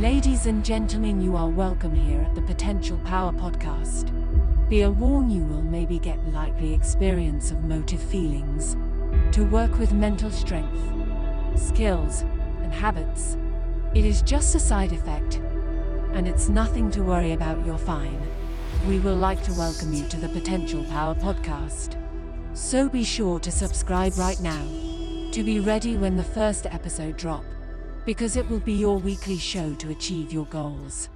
Ladies and gentlemen, you are welcome here at the Potential Power Podcast. Be warned you will maybe get likely experience of motive feelings to work with mental strength, skills, and habits. It is just a side effect, and it's nothing to worry about, you're fine. We will like to welcome you to the Potential Power Podcast. So be sure to subscribe right now to be ready when the first episode drop because it will be your weekly show to achieve your goals.